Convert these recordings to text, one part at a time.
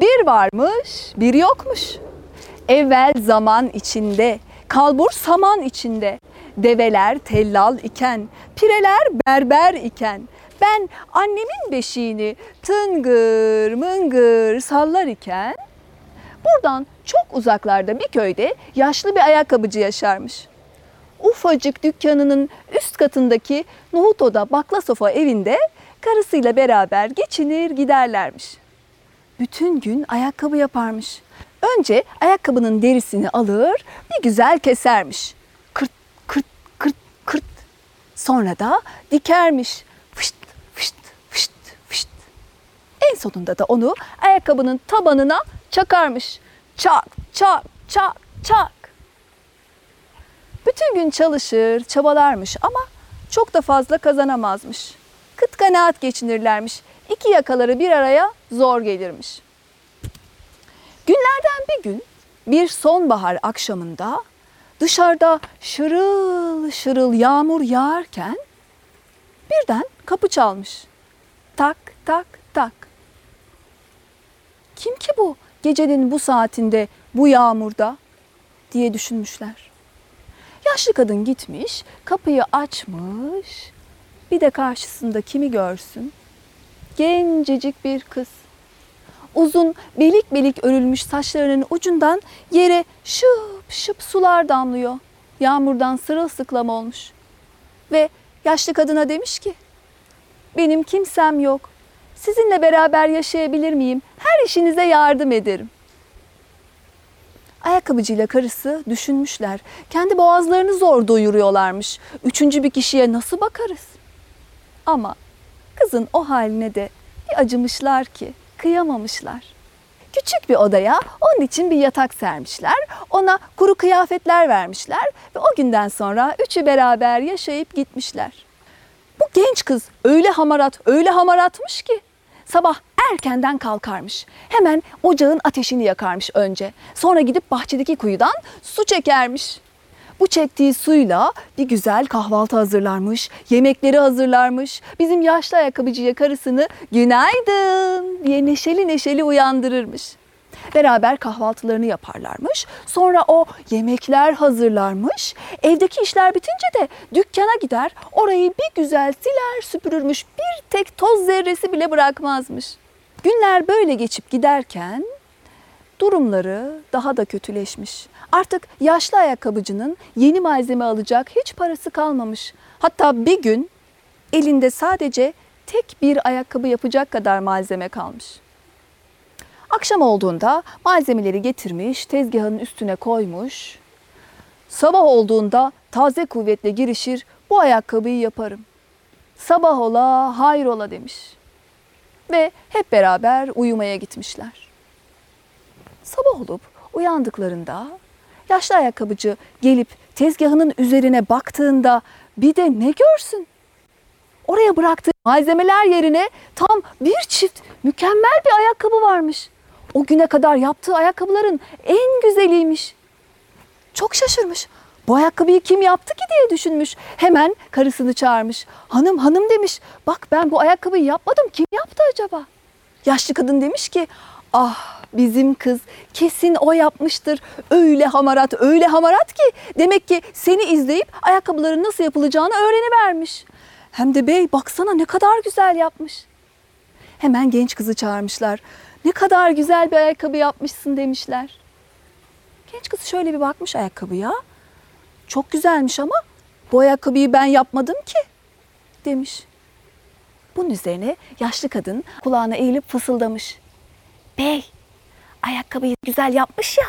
Bir varmış, bir yokmuş. Evvel zaman içinde, kalbur saman içinde. Develer tellal iken, pireler berber iken. Ben annemin beşiğini tıngır mıngır sallar iken buradan çok uzaklarda bir köyde yaşlı bir ayakkabıcı yaşarmış. Ufacık dükkanının üst katındaki Nohut Oda Bakla Sofa evinde karısıyla beraber geçinir giderlermiş. Bütün gün ayakkabı yaparmış. Önce ayakkabının derisini alır, bir güzel kesermiş. Kırt kırt kırt kırt. Sonra da dikermiş. Fışt fışt fışt fışt. En sonunda da onu ayakkabının tabanına çakarmış. Çak çak çak çak. Bütün gün çalışır, çabalarmış ama çok da fazla kazanamazmış. Kıt kanaat geçinirlermiş. İki yakaları bir araya zor gelirmiş. Günlerden bir gün bir sonbahar akşamında dışarıda şırıl şırıl yağmur yağarken birden kapı çalmış. Tak tak tak. Kim ki bu gecenin bu saatinde bu yağmurda diye düşünmüşler. Yaşlı kadın gitmiş, kapıyı açmış. Bir de karşısında kimi görsün? Gencecik bir kız. Uzun, belik belik örülmüş saçlarının ucundan yere şıp şıp sular damlıyor. Yağmurdan sırılsıklam olmuş. Ve yaşlı kadına demiş ki, benim kimsem yok. Sizinle beraber yaşayabilir miyim? Her işinize yardım ederim. Ayakkabıcıyla karısı düşünmüşler. Kendi boğazlarını zor doyuruyorlarmış. Üçüncü bir kişiye nasıl bakarız? Ama kızın o haline de bir acımışlar ki kıyamamışlar. Küçük bir odaya onun için bir yatak sermişler. Ona kuru kıyafetler vermişler ve o günden sonra üçü beraber yaşayıp gitmişler. Bu genç kız öyle hamarat, öyle hamaratmış ki sabah erkenden kalkarmış. Hemen ocağın ateşini yakarmış önce. Sonra gidip bahçedeki kuyudan su çekermiş. Bu çektiği suyla bir güzel kahvaltı hazırlarmış, yemekleri hazırlarmış. Bizim yaşlı ayakkabıcıya karısını günaydın diye neşeli neşeli uyandırırmış. Beraber kahvaltılarını yaparlarmış. Sonra o yemekler hazırlarmış. Evdeki işler bitince de dükkana gider. Orayı bir güzel siler süpürürmüş. Bir tek toz zerresi bile bırakmazmış. Günler böyle geçip giderken durumları daha da kötüleşmiş. Artık yaşlı ayakkabıcının yeni malzeme alacak hiç parası kalmamış. Hatta bir gün elinde sadece tek bir ayakkabı yapacak kadar malzeme kalmış. Akşam olduğunda malzemeleri getirmiş, tezgahın üstüne koymuş. Sabah olduğunda taze kuvvetle girişir, bu ayakkabıyı yaparım. Sabah ola, hayrola demiş. Ve hep beraber uyumaya gitmişler. Sabah olup uyandıklarında yaşlı ayakkabıcı gelip tezgahının üzerine baktığında bir de ne görsün? Oraya bıraktığı malzemeler yerine tam bir çift mükemmel bir ayakkabı varmış. O güne kadar yaptığı ayakkabıların en güzeliymiş. Çok şaşırmış. Bu ayakkabıyı kim yaptı ki diye düşünmüş. Hemen karısını çağırmış. Hanım hanım demiş. Bak ben bu ayakkabıyı yapmadım. Kim yaptı acaba? Yaşlı kadın demiş ki ah bizim kız kesin o yapmıştır. Öyle hamarat öyle hamarat ki demek ki seni izleyip ayakkabıların nasıl yapılacağını öğrenivermiş. Hem de bey baksana ne kadar güzel yapmış. Hemen genç kızı çağırmışlar. Ne kadar güzel bir ayakkabı yapmışsın demişler. Genç kız şöyle bir bakmış ayakkabıya. Çok güzelmiş ama bu ayakkabıyı ben yapmadım ki demiş. Bunun üzerine yaşlı kadın kulağına eğilip fısıldamış. Bey, ayakkabıyı güzel yapmış ya.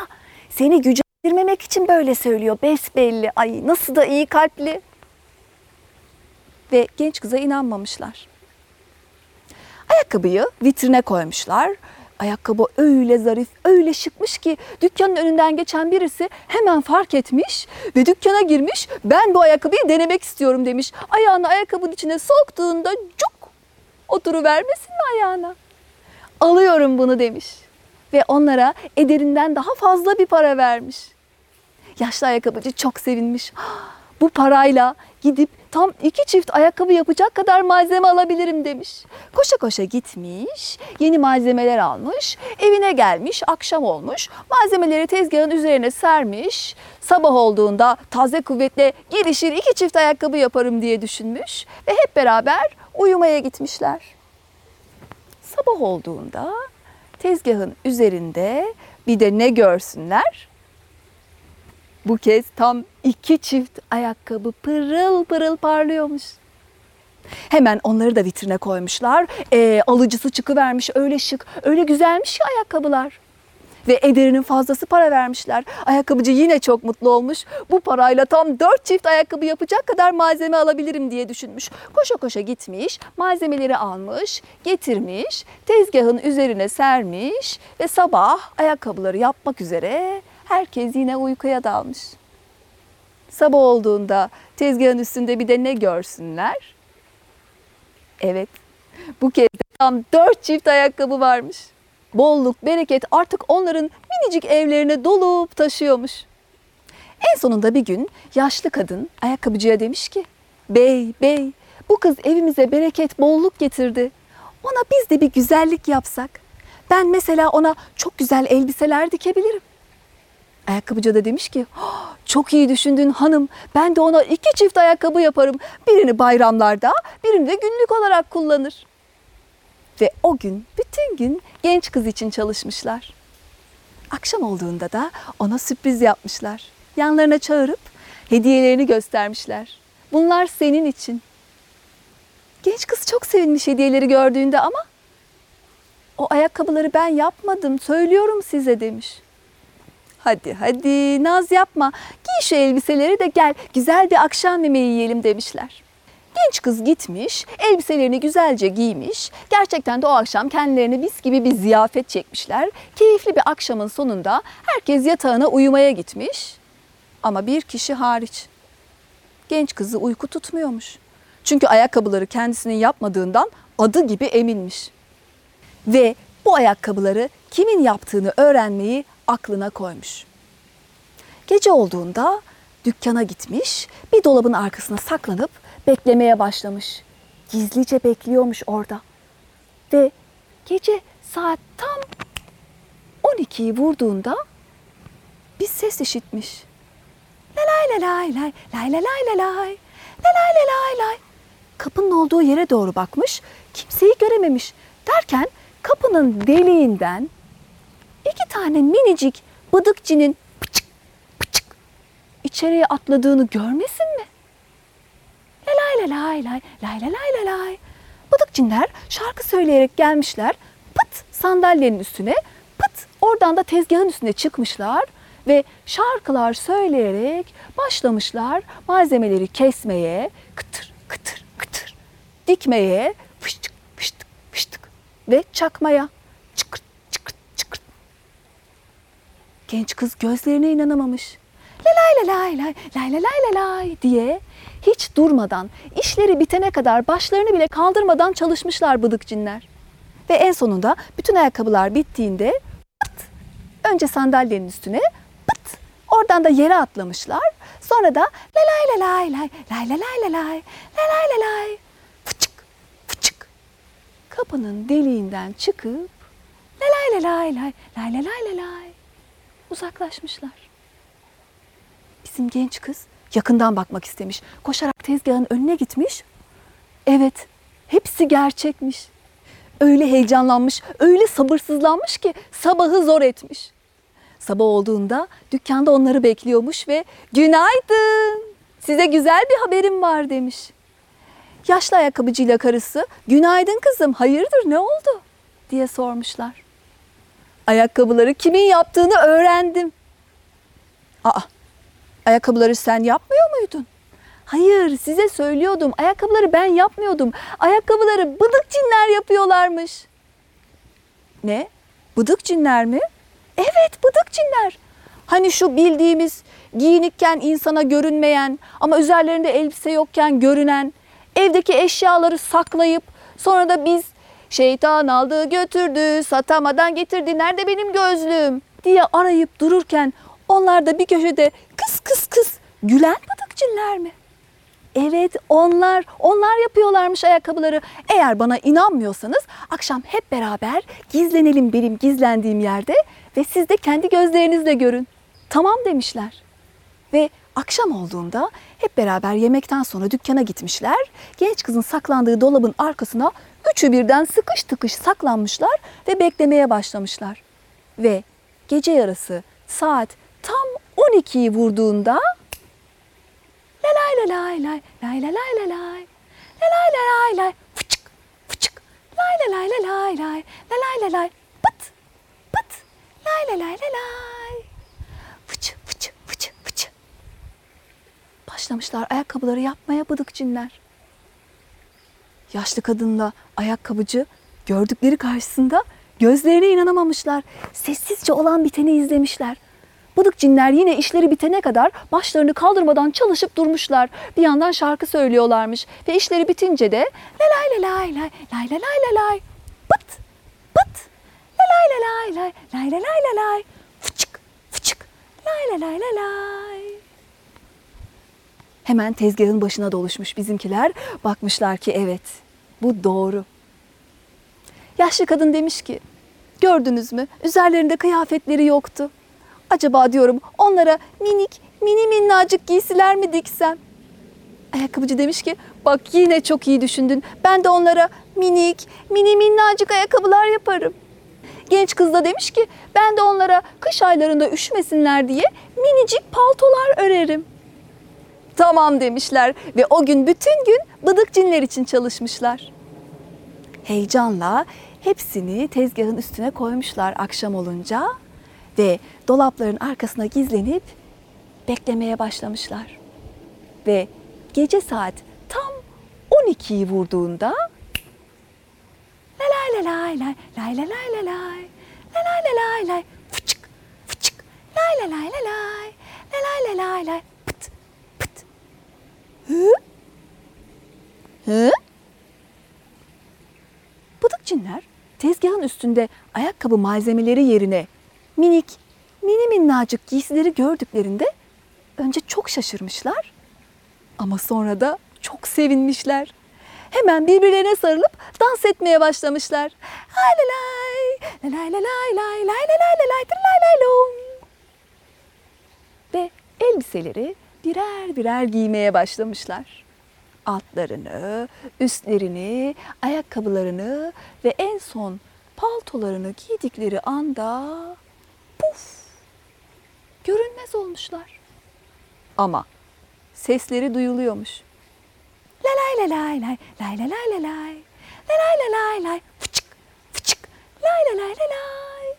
Seni gücendirmemek için böyle söylüyor besbelli. Ay nasıl da iyi kalpli. Ve genç kıza inanmamışlar. Ayakkabıyı vitrine koymuşlar. Ayakkabı öyle zarif, öyle şıkmış ki dükkanın önünden geçen birisi hemen fark etmiş ve dükkana girmiş. Ben bu ayakkabıyı denemek istiyorum demiş. Ayağını ayakkabının içine soktuğunda cuk oturuvermesin mi ayağına? Alıyorum bunu demiş. Ve onlara ederinden daha fazla bir para vermiş. Yaşlı ayakkabıcı çok sevinmiş. "Ah, Bu parayla gidip tam iki çift ayakkabı yapacak kadar malzeme alabilirim demiş. Koşa koşa gitmiş, yeni malzemeler almış, evine gelmiş, akşam olmuş, malzemeleri tezgahın üzerine sermiş. Sabah olduğunda taze kuvvetle gelişir iki çift ayakkabı yaparım diye düşünmüş ve hep beraber uyumaya gitmişler. Sabah olduğunda tezgahın üzerinde bir de ne görsünler? Bu kez tam iki çift ayakkabı pırıl pırıl parlıyormuş. Hemen onları da vitrine koymuşlar. Ee, alıcısı çıkıvermiş öyle şık, öyle güzelmiş ki ayakkabılar. Ve ederinin fazlası para vermişler. Ayakkabıcı yine çok mutlu olmuş. Bu parayla tam dört çift ayakkabı yapacak kadar malzeme alabilirim diye düşünmüş. Koşa koşa gitmiş, malzemeleri almış, getirmiş, tezgahın üzerine sermiş ve sabah ayakkabıları yapmak üzere herkes yine uykuya dalmış. Sabah olduğunda tezgahın üstünde bir de ne görsünler? Evet, bu kez de tam dört çift ayakkabı varmış. Bolluk, bereket artık onların minicik evlerine dolup taşıyormuş. En sonunda bir gün yaşlı kadın ayakkabıcıya demiş ki, Bey, bey, bu kız evimize bereket, bolluk getirdi. Ona biz de bir güzellik yapsak. Ben mesela ona çok güzel elbiseler dikebilirim. Ayakkabıcı da demiş ki, "Ah, çok iyi düşündün hanım. Ben de ona iki çift ayakkabı yaparım. Birini bayramlarda, birini de günlük olarak kullanır. Ve o gün bütün gün genç kız için çalışmışlar. Akşam olduğunda da ona sürpriz yapmışlar. Yanlarına çağırıp hediyelerini göstermişler. Bunlar senin için. Genç kız çok sevinmiş hediyeleri gördüğünde ama o ayakkabıları ben yapmadım, söylüyorum size demiş. Hadi hadi naz yapma. Giy şu elbiseleri de gel güzel bir akşam yemeği yiyelim demişler. Genç kız gitmiş, elbiselerini güzelce giymiş. Gerçekten de o akşam kendilerine mis gibi bir ziyafet çekmişler. Keyifli bir akşamın sonunda herkes yatağına uyumaya gitmiş. Ama bir kişi hariç. Genç kızı uyku tutmuyormuş. Çünkü ayakkabıları kendisinin yapmadığından adı gibi eminmiş. Ve bu ayakkabıları kimin yaptığını öğrenmeyi aklına koymuş. Gece olduğunda dükkana gitmiş, bir dolabın arkasına saklanıp beklemeye başlamış. Gizlice bekliyormuş orada. Ve gece saat tam 12'yi vurduğunda bir ses işitmiş. La lay la lay lay, lay la lay la lay, la lay la lay lay. Kapının olduğu yere doğru bakmış, kimseyi görememiş. Derken kapının deliğinden iki tane minicik bıdıkçinin pıçık pıçık içeriye atladığını görmesin mi? La lay la lay lay, lay la lay la lay. Bıdıkçinler şarkı söyleyerek gelmişler. Pıt sandalyenin üstüne, pıt oradan da tezgahın üstüne çıkmışlar ve şarkılar söyleyerek başlamışlar malzemeleri kesmeye, kıtır kıtır kıtır, dikmeye, fıştık fıştık fıştık ve çakmaya. Çıkırt çıkırt çıkırt. Genç kız gözlerine inanamamış. La lay la lay lay, lay la lay la lay diye hiç durmadan, işleri bitene kadar başlarını bile kaldırmadan çalışmışlar bıdıkcinler. Ve en sonunda bütün ayakkabılar bittiğinde pıt, önce sandalyenin üstüne pıt, oradan da yere atlamışlar. Sonra da la lay la lay lay, lay la lay la lay, la lay la lay, fıçık fıçık. Kapının deliğinden çıkıp la lay la lay lay, lay la lay la lay uzaklaşmışlar. Bizim genç kız yakından bakmak istemiş. Koşarak tezgahın önüne gitmiş. Evet, hepsi gerçekmiş. Öyle heyecanlanmış, öyle sabırsızlanmış ki sabahı zor etmiş. Sabah olduğunda dükkanda onları bekliyormuş ve günaydın size güzel bir haberim var demiş. Yaşlı ayakkabıcıyla karısı günaydın kızım hayırdır ne oldu diye sormuşlar. Ayakkabıları kimin yaptığını öğrendim. Aa Ayakkabıları sen yapmıyor muydun? Hayır size söylüyordum. Ayakkabıları ben yapmıyordum. Ayakkabıları bıdık cinler yapıyorlarmış. Ne? Bıdık cinler mi? Evet bıdık cinler. Hani şu bildiğimiz giyinikken insana görünmeyen ama üzerlerinde elbise yokken görünen evdeki eşyaları saklayıp sonra da biz şeytan aldı götürdü satamadan getirdi nerede benim gözlüğüm diye arayıp dururken onlar da bir köşede kıs kıs kıs gülen bıdık cinler mi? Evet onlar, onlar yapıyorlarmış ayakkabıları. Eğer bana inanmıyorsanız akşam hep beraber gizlenelim benim gizlendiğim yerde ve siz de kendi gözlerinizle görün. Tamam demişler. Ve akşam olduğunda hep beraber yemekten sonra dükkana gitmişler. Genç kızın saklandığı dolabın arkasına üçü birden sıkış tıkış saklanmışlar ve beklemeye başlamışlar. Ve gece yarısı saat tam 12'yi vurduğunda La lay la lay lay lay la lay la lay la lay la lay lay fıçık fıçık lay la lay la lay lay la lay la lay pıt pıt lay la lay la lay fıçı fıçı fıçı fıçı Başlamışlar ayakkabıları yapmaya bıdık cinler. Yaşlı kadınla ayakkabıcı gördükleri karşısında gözlerine inanamamışlar. Sessizce olan biteni izlemişler. Bıdık cinler yine işleri bitene kadar başlarını kaldırmadan çalışıp durmuşlar. Bir yandan şarkı söylüyorlarmış ve işleri bitince de la lay la lay lay lay la lay la lay pıt pıt la lay la lay lay lay la lay la lay fıçık fıçık lay la lay la lay. Hemen tezgahın başına doluşmuş bizimkiler. Bakmışlar ki evet bu doğru. Yaşlı kadın demiş ki gördünüz mü üzerlerinde kıyafetleri yoktu. Acaba diyorum onlara minik mini minnacık giysiler mi diksem? Ayakkabıcı demiş ki bak yine çok iyi düşündün. Ben de onlara minik mini minnacık ayakkabılar yaparım. Genç kız da demiş ki ben de onlara kış aylarında üşümesinler diye minicik paltolar örerim. Tamam demişler ve o gün bütün gün bıdık cinler için çalışmışlar. Heyecanla hepsini tezgahın üstüne koymuşlar akşam olunca ve dolapların arkasına gizlenip beklemeye başlamışlar. Ve gece saat tam 12'yi vurduğunda la lay la lay lay lay la lay la lay la lay la lay lay fıçık fıçık lay la lay la lay la lay la lay lay pıt pıt. Hı? Hı? Bıdık cinler tezgahın üstünde ayakkabı malzemeleri yerine minik, mini minnacık giysileri gördüklerinde önce çok şaşırmışlar ama sonra da çok sevinmişler. Hemen birbirlerine sarılıp dans etmeye başlamışlar. Lay, la lay la lay lay lay la lay la lay lay lay lom. Ve elbiseleri birer birer giymeye başlamışlar. Altlarını, üstlerini, ayakkabılarını ve en son paltolarını giydikleri anda puf görünmez olmuşlar. Ama sesleri duyuluyormuş. La lay la lay lay lay la lay la lay la lay la lay lay fıçık fıçık lay la lay la lay.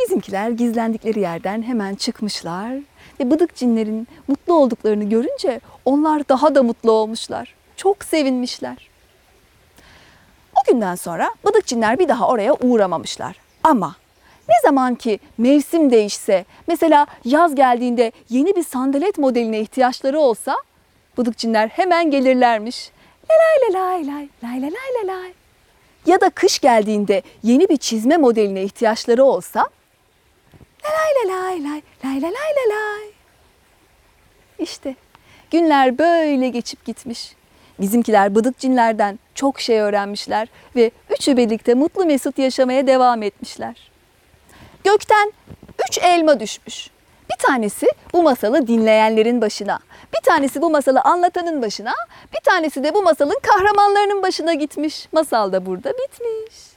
Bizimkiler gizlendikleri yerden hemen çıkmışlar ve bıdık cinlerin mutlu olduklarını görünce onlar daha da mutlu olmuşlar. Çok sevinmişler. O günden sonra bıdık cinler bir daha oraya uğramamışlar. Ama ne zaman ki mevsim değişse, mesela yaz geldiğinde yeni bir sandalet modeline ihtiyaçları olsa, bıdık cinler hemen gelirlermiş. La lay la lay lay, lay la lay la lay. Ya da kış geldiğinde yeni bir çizme modeline ihtiyaçları olsa, la lay la lay lay, lay la lay la lay. İşte günler böyle geçip gitmiş. Bizimkiler bıdık cinlerden çok şey öğrenmişler ve üçü birlikte mutlu mesut yaşamaya devam etmişler. Gökten üç elma düşmüş. Bir tanesi bu masalı dinleyenlerin başına, bir tanesi bu masalı anlatanın başına, bir tanesi de bu masalın kahramanlarının başına gitmiş. Masal da burada bitmiş.